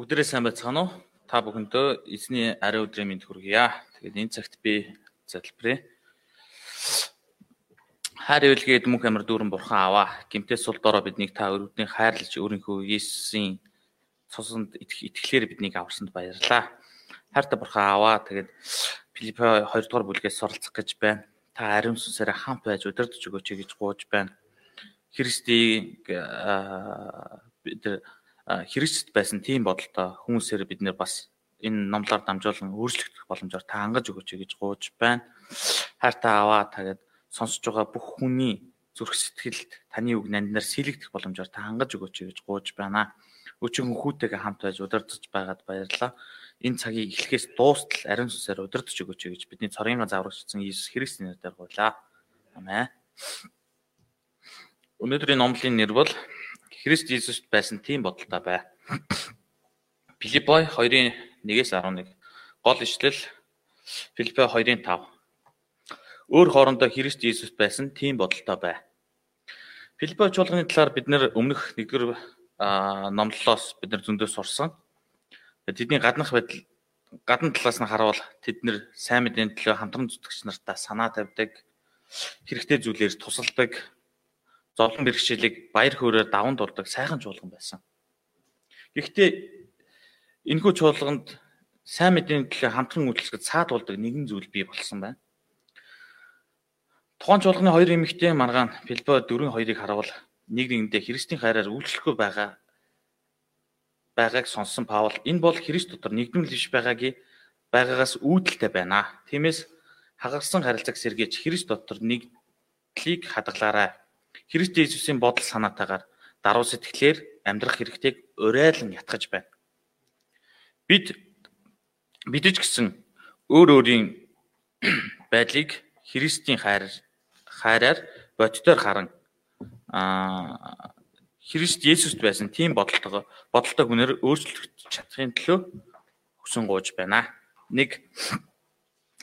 Бүгдээрээ сайн байцгаана уу? Та бүхэндөө эзний ариун өдрийн мэнд хүргье. Тэгээд энэ цагт би залбирая. Хайр өвлгээд мөнх амар дүүрэн бурхан аваа. Гэмтээс сул дороо биднийг та өрөвдний хайрлж өөрийнхөө Есүсийн цусанд итгэхлээр биднийг аварсанд баярлаа. Хайртай бурхан аваа. Тэгээд Филипп 2 дугаар бүлгээс суралцах гэж байна. Та ариун сүнсээр хамт байж удирдах өгөөч гэж гуйж байна. Христийг бид хэрэгжит байсан тийм бодолтой хүмүүсээр бид нэр бас энэ номлоор дамжуулан өөрчлөгдөх боломжоор та хангаж өгөөч гэж гууж байна. Хайртай аваа тагээд сонсож байгаа бүх хүний зүрх сэтгэлд таны үг нанднаар сэлэгдэх боломжоор та хангаж өгөөч гэж гууж байна. Өчигөн хүүтэйгээ хамт байж удирдах байгаад баярлалаа. Энэ цагийг эхлэхээс дуустал ариун сүнсээр удирдах өгөөч гэж бидний цорын заврагчсан Иесус Христосийн нэрээр гуйлаа. Амен. Өнөөдрийн номлын нэр бол Христ Иесуст байсан тийм бодолтой бай. Филиппой 2-ын 1-ээс 11. Гол ишлэл Филиппой 2-ын 5. Өөр хоорондоо Христ Иесуст байсан тийм бодолтой бай. Филиппой чуулганы талаар бид нэр өмнөх нэгдүгээр номлолоос бид нар зөндөө сурсан. Тэдний гаднах байдал гадна талаас нь харуул тэд нэр сайн мэдээний төлөө хамтран зүтгэгч нартаа санаа тавьдаг, хэрэгтэй зүйлээр тусалдаг, зовлон бэрхшээлийг баяр хөөрөөр даван дурдаг сайхан чуулган байсан. Гэхдээ энэхүү чуулганд сайн мэдээний төлөө хамтран үйлчлэхэд цаад болдог нэгэн зүйл бий болсон байна. Тухайн чуулганы хоёр эмэгтэй маргаан дөрвөн хоёрыг харуул нэг нэгэндээ Христийн хайраар үйлчлэхгүй байгаа байгааг сонссон Паул энэ бол Христ дотор нэгдмэл биш байгаагийн байгаагаас үүдэлтэй байна. Тиймээс хагарсан харилцааг сэргээж Христ дотор нэгдлийг хадгалаарай. Христ Иесусийн бодол санаатаагаар даруй сэтгэлээр амьдрах хэрэгтэйг урайлан ятгах байна. Бид бидэж гисэн өөр өөрийн байдлыг Христийн хайр хайраар боддоор харан аа Христ Есүст байсан тийм бодолтойгоо бодолтой хүнээр өөрчлөх чадахын төлөө хүсэн гууж байна. Нэг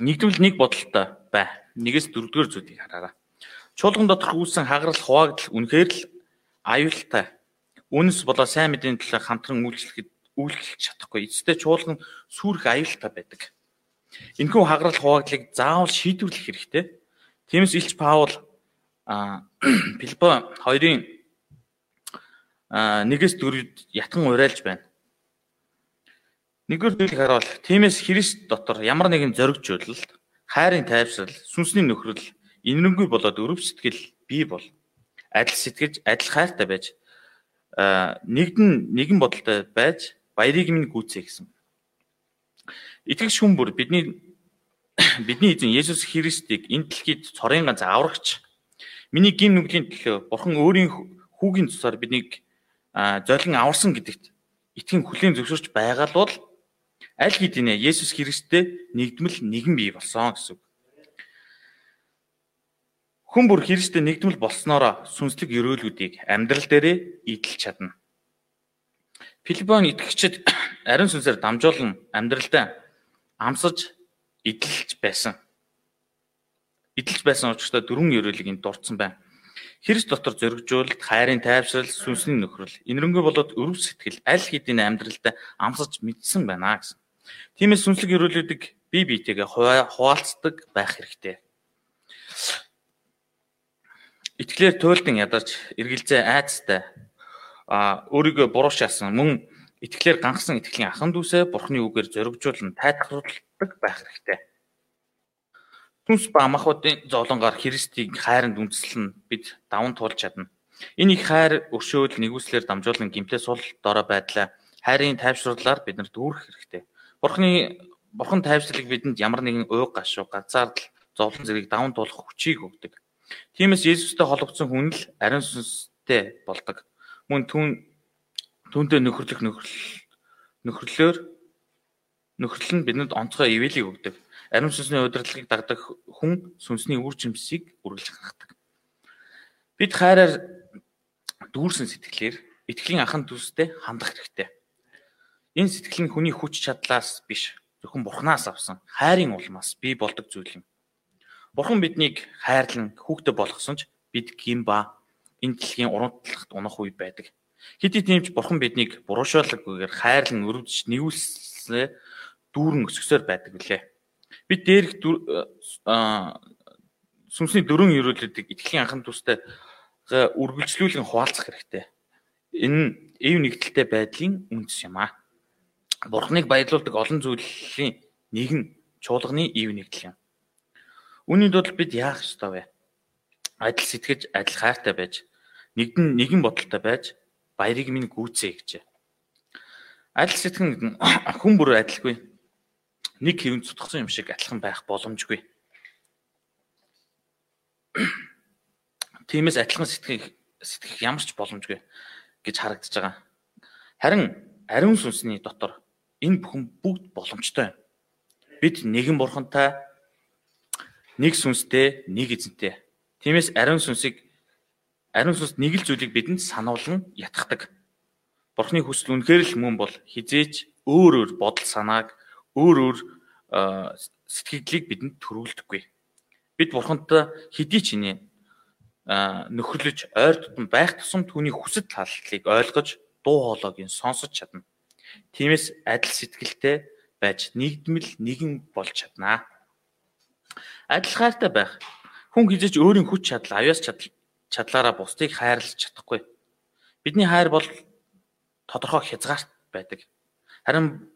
нэгдвэл нэг бодолтой бай. Нэгээс дөрөвдүгээр зүйлийг хараарай. Чуулган доторх үүссэн хагарал хуваагдал үнэхээр л аюултай. Үнэс болоо сайн мэдээний төлөө хамтран үйлчлэхэд үйлчлэх чадахгүй. Эцэстээ чуулган сүрэх аюултай байдаг. Энэхүү хагарал хуваагдлыг заавал шийдвэрлэх хэрэгтэй. Тиймээс Илч Паул а Филиппо 2-ын 1-ээс 4-д ятган урайлж байна. Нэгдүгээр зүйлийг харуул. Тиймээс Христ дотор ямар нэгэн зоригжуулалт, хайрын тайвшрал, сүнсний нөхрөл, инэрэнгүй болоод өрөв сэтгэл бий бол адил сэтгэж адил хайртай байж нэгдэн нэгэн бодолтой байж баярыг минь гүйцээ гэсэн. Итгэж хүн бүр бидний бидний эзэн Есүс Христийг энэ дэлхийд цорын ганц аврагч миний гин нүглийн төлөө бурхан өөрийн хүүгийн цусаар биднийг золин аварсан гэдэгт итгэн хүлийн зөвшөөрч байгаа бол аль хэдийнэ Есүс Христтэй нэгдмэл нэгэн бий болсон гэсэн үг. Хүн бүр Христтэй нэгдмэл болсноороо сүнслэг өрөөлүүдийг амьдрал дээрээ идэлж чадна. Филиппон итгэгчид ариун сүнсээр дамжуулан амьдралдаа амсаж идэлж байсан. Идэлж байсан учраас дөрвөн өрөөлийг энд дурдсан байна. Христ дотор зоригжуулалт, хайрын тайвшрал, сүнсний нөхрөл, инэрэнгүй болоод өрөв сэтгэл аль хэдийн амьдралдаа амсаж мэдсэн байна гэсэн. Тиймээс сүнслэг өрөөлүүдийг бие биетэйгээ хуваалцдаг байх хэрэгтэй. Итгэлээр туйлдан ядарч эргэлзээ айцтай а өөрийгөө буруу шаасан мөн итгэлээр ганхсан итгэлийн ахан дүүсээ бурхны үгээр зоригжуулан тайлбарладаг байх хэрэгтэй. Түнс ба амахуудын зовлонгоор Христийг хайранд үндэслэн бид даван туулж чадна. Энэ их хайр өршөөл нэгүслэр дамжуулан гимтээ сул дорой байдлаа хайрын тайвшруулалаар бид нарт дүүрэх хэрэгтэй. Бурхны бурхан тайвшрлыг бидэнд ямар нэгэн ууг гашуу газаардл зовлон зэрэг даван туулах хүчийг өгдөг. Тиймээс Есүстэй холбогдсон хүн л ариун сүнстэй болдог. Мөн түн түүнтэй нөхөрлөх нөхрөл нөхрөлөөр нөхрөл нь бидэнд онцгой ивэлийг өгдөг. Ариун сүнсний удирдлагыг дагдаг хүн сүнсний үр жимсийг үргэлж хангахдаг. Бид хайраар дүүрсэн сэтгэлээр итгэлийн анхан төстэй хандах хэрэгтэй. Энэ сэтгэл нь хүний хүч чадлаас биш, зөвхөн Бурханаас авсан хайрын улмаас бий болдог зүйл юм. Бурхан биднийг хайрлан хүүхдээ болгосон ч бид гин ба энэ дэлхийн урамтлагт унах үе байдаг. Хэдий тиймч бурхан биднийг буруушаалгүйгээр хайрлан өрөвдөж нэгүүлсээ дүүрэн өсгсөөр байдаг билээ. Бид дээрх сүнсний дөрвөн ерөөлөдийг итгэлийн анхан тустай үргэлжлүүлэн хуваалцах хэрэгтэй. Энэ нь эв нэгдэлтэй байдлын үндэс юм аа. Бурхныг баярлуулдаг олон зүйлийн нэг нь чуулганы эв нэгдэл юм. Үүний тулд бид яах ёстой вэ? Адил сэтгэж, адил хайртай байж, нэгэн нэгэн бодолтой байж, баярыг минь гүйцээ гэжээ. Адил сэтгэн хүн бүр адилгүй. Нэг хэвэн цутгсан юм шиг адилхан байх боломжгүй. Тиймээс адилхан сэтгэх сэтгэх ямар ч боломжгүй гэж харагдаж байгаа. Харин ариун сүнсний дотор энэ бүхэн бүгд боломжтой юм. Бид нэгэн бурхантай нэг сүнстэй, нэг эзэнтэй. Тиймээс ариун сүнсийг ариун сүнс нэг л зүйлийг бидэнд сануулan ятгадаг. Бурхны хүсэл үнэхээр л мөн бол хизээч өөр өөр бодол санааг өөр өөр сэтгэлдлийг бидэнд төрүүлдэггүй. Бид бурхантай хэдий ч инээ нөхөрлөж ойр тутам байх тусам түүний хүсэл таллыг ойлгож дуу хоолойг сонсож чадна. Тиймээс адил сэтгэлтэй байж нэгдмэл нэгэн болж чаднаа. Адил хайртай байх. Хүн хизээч өөрийн хүч чадал, авяас чадал чадлаараа бусдыг хайрлаж чадахгүй. Бидний хайр бол тодорхой хязгаарт байдаг. Харин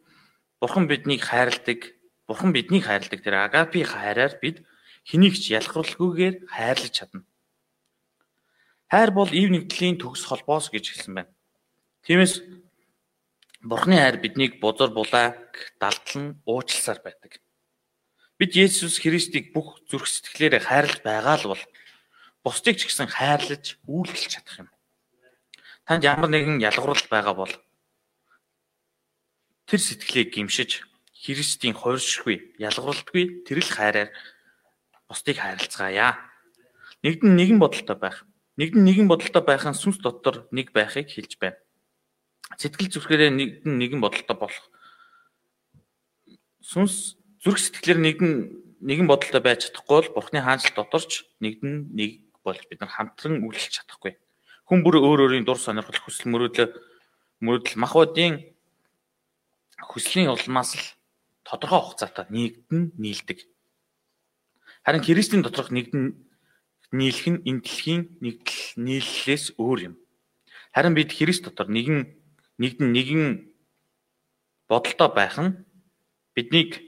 Бурхан биднийг хайрладаг. Бурхан биднийг хайрладаг. Тэр агапи хайраар бид хэнийг ч ялгархгүйгээр хайрлаж чадна. Хайр бол ив нэгдлийн төгс холбоос гэж хэлсэн байна. Тиймээс Бурхны хайр биднийг бузар булааг далдлан уучлсаар байдаг. Бид Есүс Христийг бүх зүрх сэтгэлээрээ хайрлаж байгаа л бол бусдыг ч гэсэн хайрлаж үйлчлж чадах юм. Танд ямар нэгэн ялгуурал байгаа бол тэр сэтгэлийг гимшиж Христийн хувиршгүй, ялгуурлтгүй тэрл хайраар бусдыг хайрлцгаая. Нэгдэн нэгэн бодолтой байх. Нэгдэн нэгэн бодолтой байх нь сүнс дотор нэг байхыг хэлж байна. Сэтгэл зүрхээрээ нэгдэн нэгэн бодолтой болох сүнс зүрх сэтгэлээр нэгэн нэгэн бодолтой байж чадахгүй бол Бурхны хаанчлал доторч нэгэн нэг болж бид нар хамтран үйлчлж чадахгүй. Хүн бүр өөр өөрийн дур сонирхол хүсэл мөрөөдөл мөрөөдөл махбодын хүслийн улмаас л тодорхой хугацаатай нэгдэн нийлдэг. Харин Христийн доторх нэгдэн нийлэх нь энэ дэлхийн нэгдэл нийллээс өөр юм. Харин бид Христ дотор нэгэн нэгдэн нэгэн бодолтой байх нь биднийг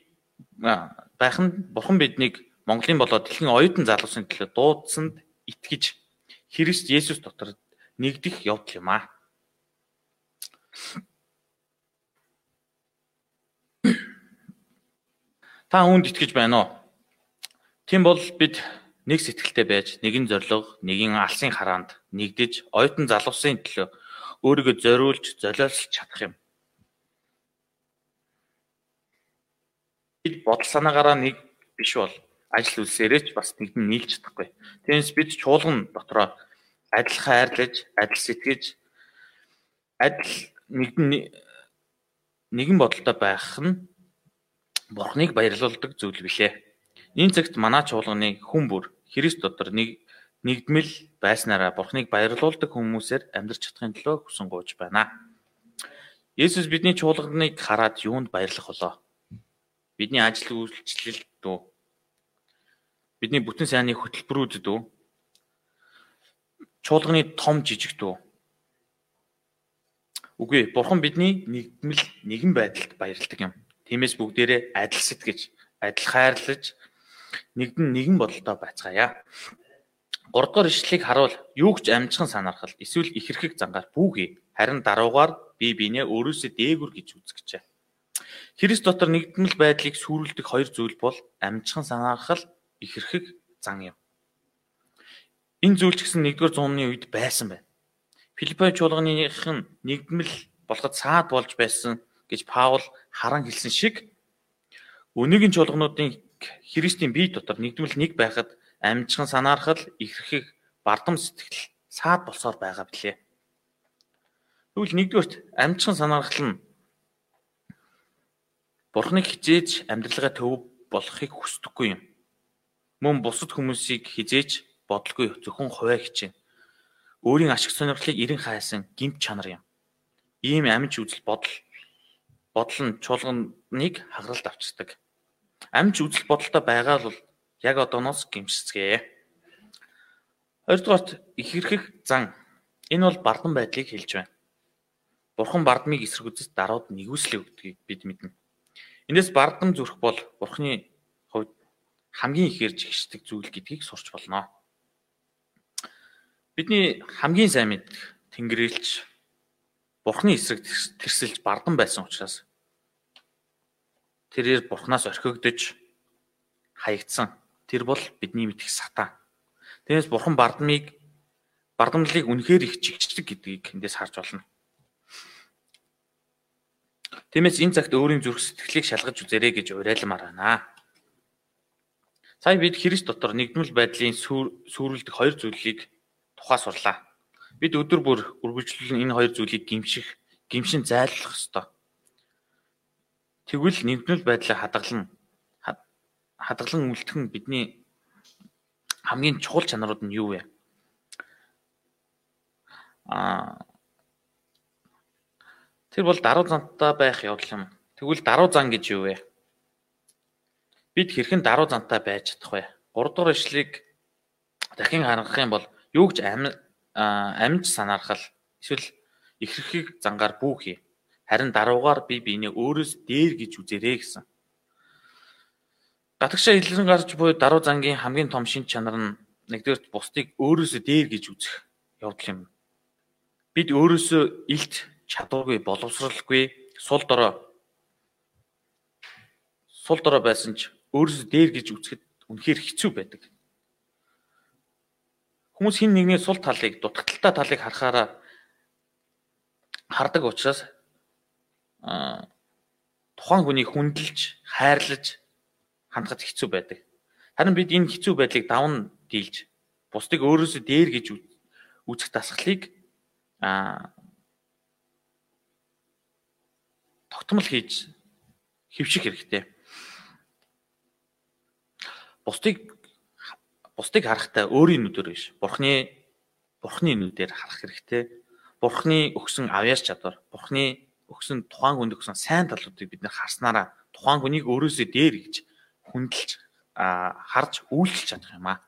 байх нь бурхан биднийг Монголын болоод дэлхийн оюутан залуусын төлөө дуудсанд итгэж Христ Есүс дотор нэгдэх явдал юм аа. Та үүнд итгэж байна уу? Тийм бол бид нэг сэтгэлтэй байж, нэгэн зориг, нэгэн алсын хараанд нэгдэж, оюутан залуусын төлөө өөрийгөө зориулж, золиослж чадах юм. бид бодол санаагаараа нэг биш бол ажил үйлсээрээ ч бас нэгэн нийлж чадахгүй. Тэгээс бид чуулган дотроо адил хайрлаж, адил сэтгэж, адил нэгэн нэгэн бодолтой байх нь Бурхныг баярлуулдаг зүйл билээ. Энэ цагт манай чуулганы хүн бүр Христ дотор нэг нэгдмэл байснараа Бурхныг баярлуулдаг хүмүүсээр амьдрч чадахын төлөө хүсэн гуйж байна. Есүс бидний чуулганыг хараад юунд баярлах болоо? Бидний ажил үйлчлэлд дүү. Бидний бүтэн сайнны хөтөлбөрүүд дүү. Чуулганы том жижиг дүү. Үгүй бурхан бидний нэгдмэл нэгэн байдалд баярладаг юм. Тиймээс бүгдээрээ адил сэтгэж, адил хайрлаж нэгдэн нэгэн бодолтой байцгаая. 3 дугаар ишлэлийг харуул юу гэж амжхан санаархал эсвэл ихэрхэг зангаар бүхий харин даруугаар бие биенээ өөрөөсөө дээгүр гэж үзгэжээ. Христ дотор нэгдмэл байдлыг сүрүүлдэг хоёр зүйл бол амжхан санаархал ихэрхэг зан юм. Энэ зүйл ч гэсэн 1-р зууны үед байсан байна. Филиппо чуулганых нь нэгдмэл болоход саад болж байсан гэж Паул харан хэлсэн шиг өнөөгийн чуулгануудын Христийн бие дотор нэгдмэл нэг байхад амжхан санаархал ихэрхэг бардам сэтгэл саад болсоор байгаа билээ. Тэгвэл нэгдүгээрт амжхан санаархал нь Бурхныг хизээж амьдралгаа төв болохыг хүсдэггүй юм. Мөн бусад хүмүүсийг хизээж бодлого зөвхөн хувиа хичээнэ. өөрийн ашиг сонирхлыг эрен хайсан гимт чанар юм. Ийм амьж үзэл бодол бодол нь чуулганыг хагаралд авчирдаг. Амьж үзэл бодолтой байгаа бол яг одооноос гимшицгээе. Хоёрдугаарт ихэрхэх зан. Энэ бол бардан байдлыг хэлж байна. Бурхан бардамыг эсэргүүцэд дарууд нэгүслээ өгдгийг бид мэднэ. Эндээс бардам зүрх бол Бурханы хувьд хамгийн ихээр жигшдэг зүйл гэдгийг сурч болно. Бидний хамгийн сайн мэддэг Тэнгэрлэгч Бурханы эсрэг тэрсэлж бардам байсан учраас тэрээр Бурханаас орхигдож хаягдсан. Тэр бол бидний мэдих сатан. Тэрнээс Бурхан бардамыг бардамлалыг үнэхээр их жигчдэг гэдгийг эндээс харж болно. Тиймээс энэ цагт өөрийн зүрх сэтгэлийг шалгаж үзээрэй гэж уриалмаар байна. Сая бид Христ дотор нэгдмэл байдлын сүрүүлдэг хоёр зүйлийг тухай сурлаа. Бид өдөр бүр үргэлжлүүлэн энэ хоёр зүйлийг гимших, гимшин зайлуулах ёстой. Тэгвэл нэгдмэл байдлаа хадгалан хадгалан үлдэх нь бидний хамгийн чухал чанарууд нь юу вэ? Аа Тэр бол даруй зантаа байх явдал юм. Тэгвэл даруй зан гэж юу вэ? Бид хэрхэн даруй зантай байж чадах вэ? 3 дугаар ишлэгийг дахин харгах юм бол юу гэж амьд санаархал эсвэл ихрхийг зангаар бүү хий. Харин даруугаар би биенээ өөрөөс дээр гэж үзэрэй гэсэн. Гатагшаа илрэн гарч буй даруй зангийн хамгийн том шин чанар нь нэгдүгээр бусдыг өөрөөсөө дээр гэж үзэх явдал юм. Бид өөрөөсөө илт чадваргүй боловсралгүй сул дорой сул дорой байсан ч өөрөөсөө дээр гэж үзэхэд үнэхээр хэцүү байдаг. Хүмүүс хин нэгний сул талыг дутагдaltaй талыг харахаараа хардаг учраас а тухайн хүнийг хүндэлж, хайрлаж хандхад хэцүү байдаг. Харин бид энэ хэцүү байдлыг давн дийлж бусдыг өөрөөсөө дээр гэж үзэх дасгалыг а тогтмол хийж хөвших хэрэгтэй. Бусдыг бусдыг харахтаа өөрийн нүдээр биш. Бурхны Бурхны нүдээр харах хэрэгтэй. Бурхны өгсөн авьяас чадвар, Бурхны өгсөн тухайн хүнд өгсөн сайн талуудыг бид нэр харснараа тухайн хүнийг өөрөөсөө дээр гэж хүндэлж харж үйлчлж чадах юм аа.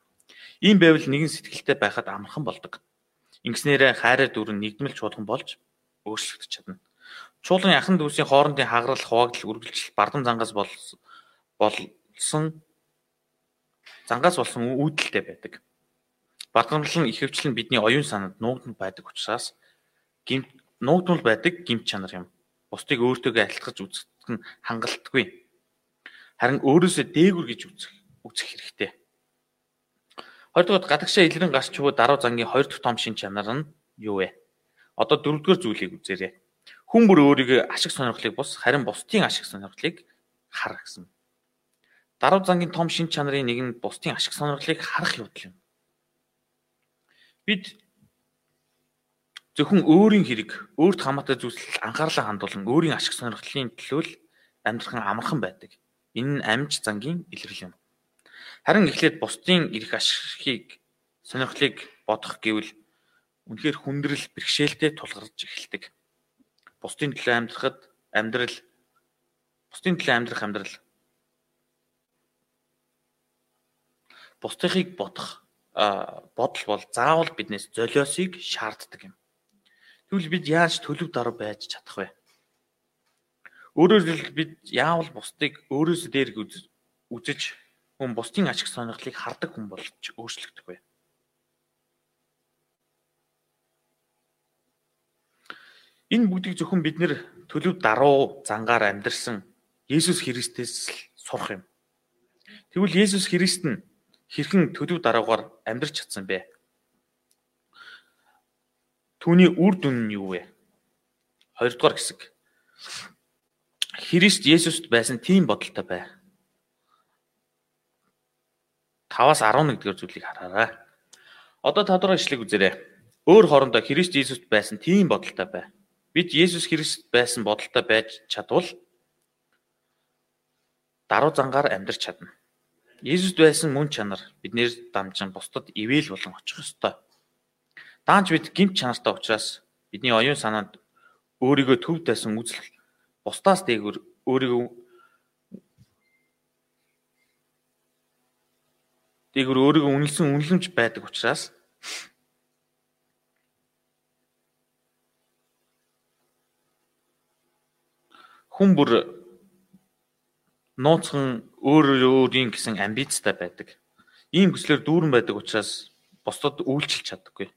Ийм байвал нэгэн сэтгэлтэй байхад амархан болдог. Ингэснээрээ хайраар дүүрэн нэгдмэл чуулган болж өөрчлөгдөж чадна. Чуулган яхан дүүсийн хоорондын хагарал, хуваагдал, үргэлжлэл бардам зангаас болсон зангаас болсон үүдэлтэй байдаг. Нь ихэвчлэн бидний оюун санаанд нуугдмал байдаг учраас гимт нуугдмал байдаг гимт чанар юм. Бусдыг өөртөөгөө альтгаж үзэх нь хангалтгүй. Харин өөрөөсөө дээгүр гэж үзэх үзэх хэрэгтэй. Хоёрдугаар гадагшаа илрэн гарч буй даруй зангийн хоёр дахь том шин чанар нь юу вэ? Одоо дөрөвдүгээр зүйлийг үзээрэй. Хүн бүр өөрийгөө ашиг сонирхлыг бус харин бусдын ашиг сонирхлыг хар гэсэн. Даруй зангийн том шин чанарын нэг нь бусдын ашиг сонирхлыг харах явдал юм. Бид зөвхөн өөрийн хэрэг, өөрт хамаатай зүйлсэл анхаарлаа хандуулан өөрийн ашиг сонирхлын төлөө л амьдрах нь амархан байдаг. Энэ нь амьж зангийн илрэл юм. Харин эхлээд бусдын эрх ашигыг сонирхлыг бодох гэвэл үнэхээр хүндрэл бэрхшээлтэй тулгарч эхэлдэг бусдын төлөө амьдрахад амьдрал бусдын төлөө амьдрах амьдрал бусдыг бодох бодол бол заавал биднээс золиосыг шаарддаг юм. Тэгвэл бид яаж төлөв дараа байж чадах вэ? Өөрөөр хэлбэл бид яавал бусдыг өөрөөсөө дээр үзэж хүн бусдын ачиг сонирхлыг хардаг хүн болж өөрчлөгдөх вэ? Энэ бүгдийг зөвхөн бид нэр төлөв даруу зангаар амьдарсан Есүс Христээс л сурах юм. Тэгвэл Есүс Христ нь хэрхэн төлөв даруугаар амьдарч чадсан бэ? Түүний үр дүн нь юу вэ? Хоёрдугаар хэсэг. Христ Есүст байсан тийм бодолтой бай. 5-аас 11 дэх зүйлийг хараарай. Одоо та дугаар ишлэг үзээрэй. Өөр хоорондоо Христ Есүст байсан тийм бодолтой бай. Бид Есүс Христ байсан бодолтой байж чадвал даруй зангаар амьдрч чадна. Есүст байсан мөн чанар биднэр дамжин бусдад ивэл болон очих ёстой. Даанч бид гимт чанартай учраас бидний оюун санаанд өөрийгөө төв тайсан үзэл бусдаас дээгүүр өөрийгөө дээгүүр өөрийгөө үнэлсэн үнэлэмж байдаг учраас хүн бүр нууцхан өөр өөрийн гэсэн амбицтай байдаг. Ийм хүслээр дүүрэн байдаг учраас бусдад үйлчлж чаддаггүй.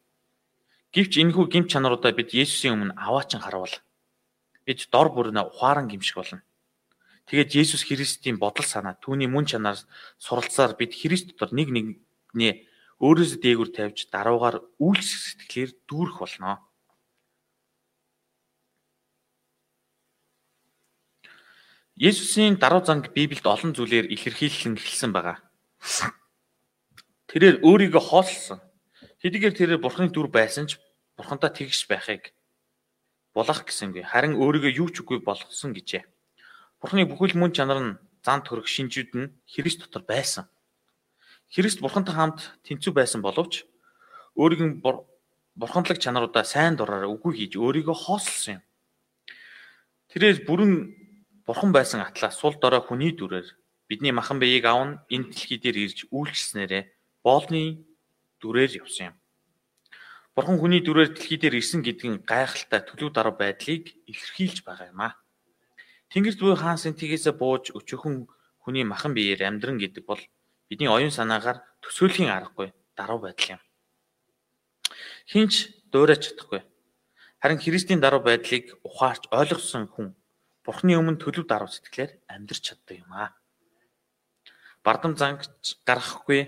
Гэвч энэхүү гимт чанаруудаа бид Есүсийн өмнө аваачин харуул. Бид дор бүрнэ ухаан гимшиг болно. Тэгээд Есүс Христийн бодол санаа түүний мөн чанаар суралцаар бид Христ дотор нэг нэгнээ өөрөөсөө дээгүр тавьж даруугаар үйлчлэх сэтгэлээр дүүрэх болно. Есүсийн даруй занг Библиэд олон зүйлээр илэрхийлэн эхэлсэн байгаа. Тэрээр өөрийгөө хоолсон. Хэдийгээр тэрээр Бурхны дүр байсан ч Бурхантай тэгш байхыг булах гэсэнгүй. Харин өөрийгөө юу ч үгүй болгосон гэжээ. Бурхны бүхэл мөн чанар нь зан төрөх шинжүүд нь Христ дотор байсан. Христ Бурхантай хамт тэнцүү байсан боловч өөрийн бурханлаг чанаруудаа сайн дураараа үгүй хийж өөрийгөө хоослсон юм. Тэрээр бүрэн Бурхан байсан атлаа сул дорой хүний дүрээр бидний махан биеийг аван энэ дэлхий дээр ирж үйлчлснээрээ боолны дүрээр явсан юм. Бурхан хүний дүрээр дэлхий дээр ирсэн гэдгийн гайхалтай төлөв даруй байдлыг илэрхийлж байгаа юм аа. Тэнгэрт буй хаан сэнтигээсээ бууж өчөөхөн хүний махан биеэр амьдран гэдэг бол бидний оюун санаагаар төсөөлхийн аргагүй даруй байдал юм. Хинч дуурайч чадахгүй. Харин Христийн даруй байдлыг ухаарч ойлгосон хүн Бурхны өмнө төлөв даруй сэтгэлээр амьдрч чаддаг юм аа. Бардам зангч гаргахгүй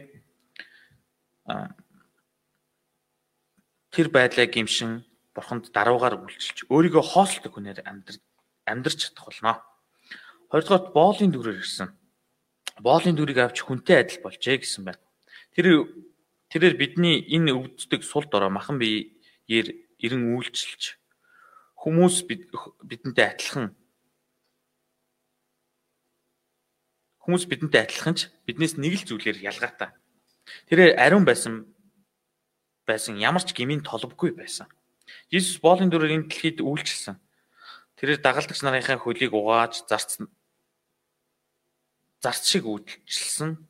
тэр байдлаа гимшин Бурханд даруугаар үйлчилж өөрийгөө хоолтдог хүнээр амьдр амьдрч чадах болно. Хоёрдугаар боолын дүрээр ирсэн. Боолын дүрийг авч хүнтэй адил болжээ гэсэн байна. Тэр тэрээр бидний энэ өвддөг сул дорой махан биеэр эрен үйлчилж хүмүүс бидэнтэй адилхан Хүмүүс бидэнтэй адилхан ч биднээс нэг л зүйлээр ялгаатай. Тэр ариун байсан байсан ямар ч гмийн толбгүй байсан. Иесус боолын дүрээр энэ дэлхийд үйлчилсэн. Тэрээр дагалдагч нарынхаа хөлийг угааж зарцсан зарц шиг үйлчилсэн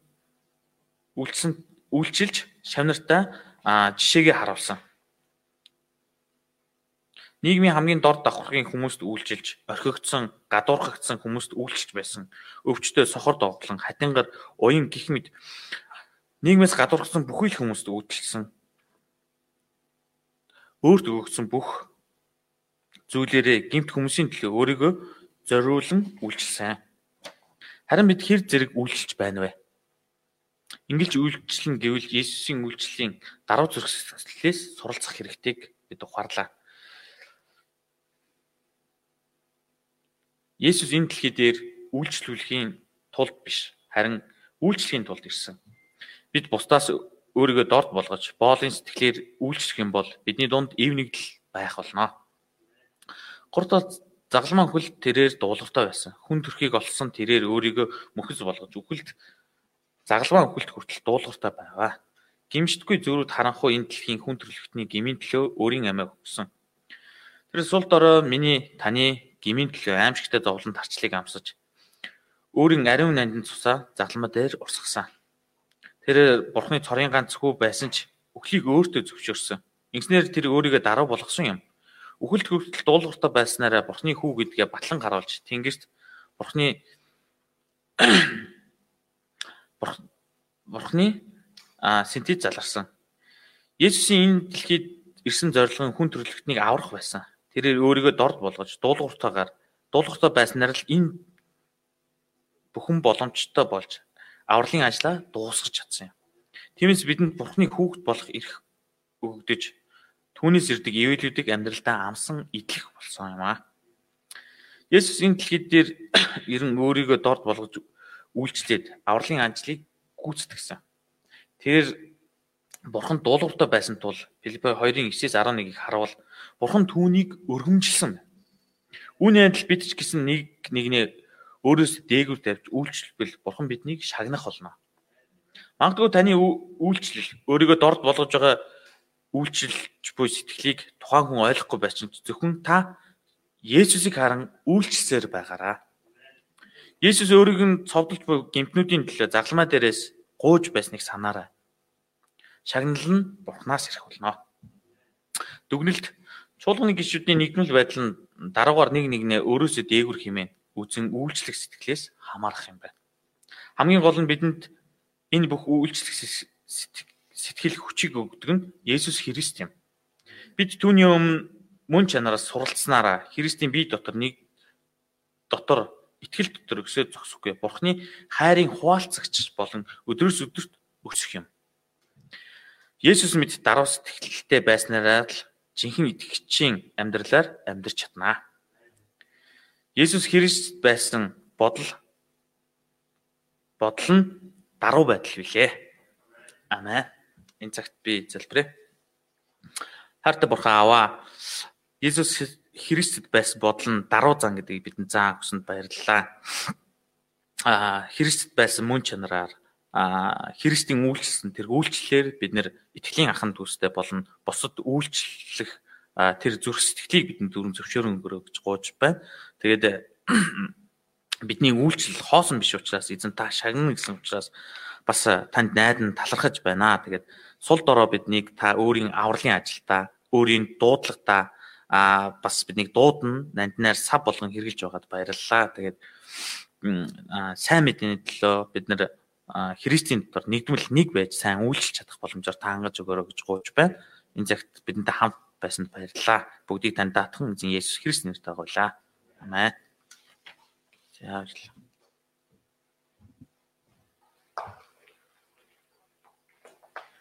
үйлчилсэн үйлчилж шавнартаа жишээгээ харуулсан. Нийгмийн хамгийн дор давхаргын хүмүүст үйлчилж, орхигдсон, гадуурхагдсан хүмүүст үйлчилж байсан. Өвчтөе сохор догтлон, хатингар, уян гих мэд нийгмээс гадуурхсан бүхий л хүмүүст үйлчилсэн. Өөрт өгөгдсөн бүх зүйлээрээ гимт хүмүүсийн төлөө өөрийгөө зориулан үйлчилсэн. Харин бид хэр зэрэг үйлчилж байна вэ? Ингэлж үйлчлэн гэвэл Есүсийн үйлчлэлийн даруй зүрх сэтгэлээс суралцах хэрэгтэйг бид ухаарлаа. Есүс энэ дэлхий дээр үйлчлүүлэхийн тулд биш, харин үйлчлэхийн тулд ирсэн. Бид бусдаас өөрийгөө дорд болгож, боолын сэтгэлээр үйлчлэх юм бол бидний дунд ив нэгдэл байх болно. Гуртал загалмаа хөл тэрээр дуулууртай байсан. Хүн төрхийг олсон тэрээр өөрийгөө мөхөс болгож үхэлд загалмаа хөлт хүртэл дуулууртай байгаа. Гимшдэггүй зөрүүд харанхуй энэ дэлхийн хүн төрлөختний гмийн төлөө өөрийн амиа өгсөн. Тэр сул дорой миний таны гмийн төлөө аимшигтай зовлон тарчлыг амсаж өөрийн ариун нандин цусаа загалмаа дээр урсгасан. Тэр бурхны цорын ганц хүү байсан ч өхлийг өөртөө зөвшөөрсөн. Ингэснээр тэр өөрийгөө даруй болгосон юм. Үхэлд хүртэл дуулууртай байснараа бурхны хүү гэдгээ батлан харуулж тэнгэрт бурхны бурхны синтез заларсан. Есүсийн энэ дэлхийд ирсэн зорилго нь хүн төрлөختнийг аврах байсан. Тэрээр өөрийгөө дорд болгож дуулууртаагаар дуулууртай байснаар л энэ бүхэн боломжтой болж авралын ажлаа дуусгаж чадсан юм. Тиймээс бидэнд Бурхны хүүхэд болох эрх өгөгдөж түүнээс ирдэг ивэлүүдийг амьдралдаа амсан идэх болсон юм аа. Есүс энэ дэлхийд дээр ерэн өөрийгөө дорд болгож үйлчлээд авралын ажлыг гүйцэтгсэн. Тэр Бурхан дуулууртай байсан тул Филиппо 2-ын 9-ээс 11-ийг харуул Бурхан түүнийг өргөмжилсөн. Үүний адил бид ч гэсэн нэг нэгнээ өөрөөс дээгүүр тавьж үйлчлбэл Бурхан биднийг шагнах болно. Магадгүй таны үйлчлэл өөрийгөө дорд болгож байгаа үйлчилж буй сэтгэлийг тухайн хүн ойлгохгүй байсан зөвхөн та Есүсийг харан үйлчлсээр байгаараа. Есүс өөрийг нь цовдлж буй гимтнүүдийн төлөө загламаа дээрээс гууж байсныг санаарай. Шагнал нь Бурханаас ирэх болно. Дүгнэлт чуулганы гишүүдийн нэгдмэл байдал нь дараагаар нэг нэгнээ өөрөөсөө дээгүр хэмээн үзэн үйлчлэх сэтгэлээс хамаарах юм байна. Хамгийн гол нь бидэнд энэ бүх үйлчлэх сэтгэл хүчийг өгдөг нь Есүс Христ юм. Бид түүний өмнө мөн чанараас суралцсанараа Христийн бие дотор нэг дотор итгэл дотор өсөө зогсохгүй. Бурхны хайрын хуваалцагч болон өдрөөс өдөрт өсөх юм. Есүс мэд даруй сэтгэлтэй байснараа л жинхэнэ итгэгчийн амьдралаар амьдрч чаднаа. Есүс Христ байсан бодол бодол нь даруй байдал билээ. Амен. Энэ цагт би залбирая. Хайртай бурхан аваа. Есүс Христэд байсан бодол нь даруй зан гэдгийг бидэнд заан өгсөнд баярлалаа. Аа Христэд байсан мөн чанараар а Христийн үйлчлсэн тэр үйлчлэлээр бид нэр итгэлийн аханд төстэй болон босод үйлчлэх тэр зүрх сэтгэлийг бидэнд дөрөв зөвшөөрөн өгөрөө гэж гооч байна. Тэгээд бидний үйлчлэл хоосон биш учраас эзэн та шагнана гэсэн учраас бас танд найдан талархаж байна. Тэгээд сул дорой биднийг та өөрийн авралын ажилдаа, өөрийн дуудлагатаа а бас биднийг дуудана, нандинаар сав болгон хэрглэж байгаад баярлалаа. Тэгээд сайн мэдээний төлөө бид нэр Христийн дотор нэгдмэл нэг байж сайн үйлчлж чадах боломжоор та хангаж өгөөрэй гэж гуйж байна. Энэ цагт бидэнтэй хамт байсанд баярлалаа. Бүгдийг тань даатхан эзэн Есүс Христ нэрээр гуйлаа. Амен. За баярлалаа.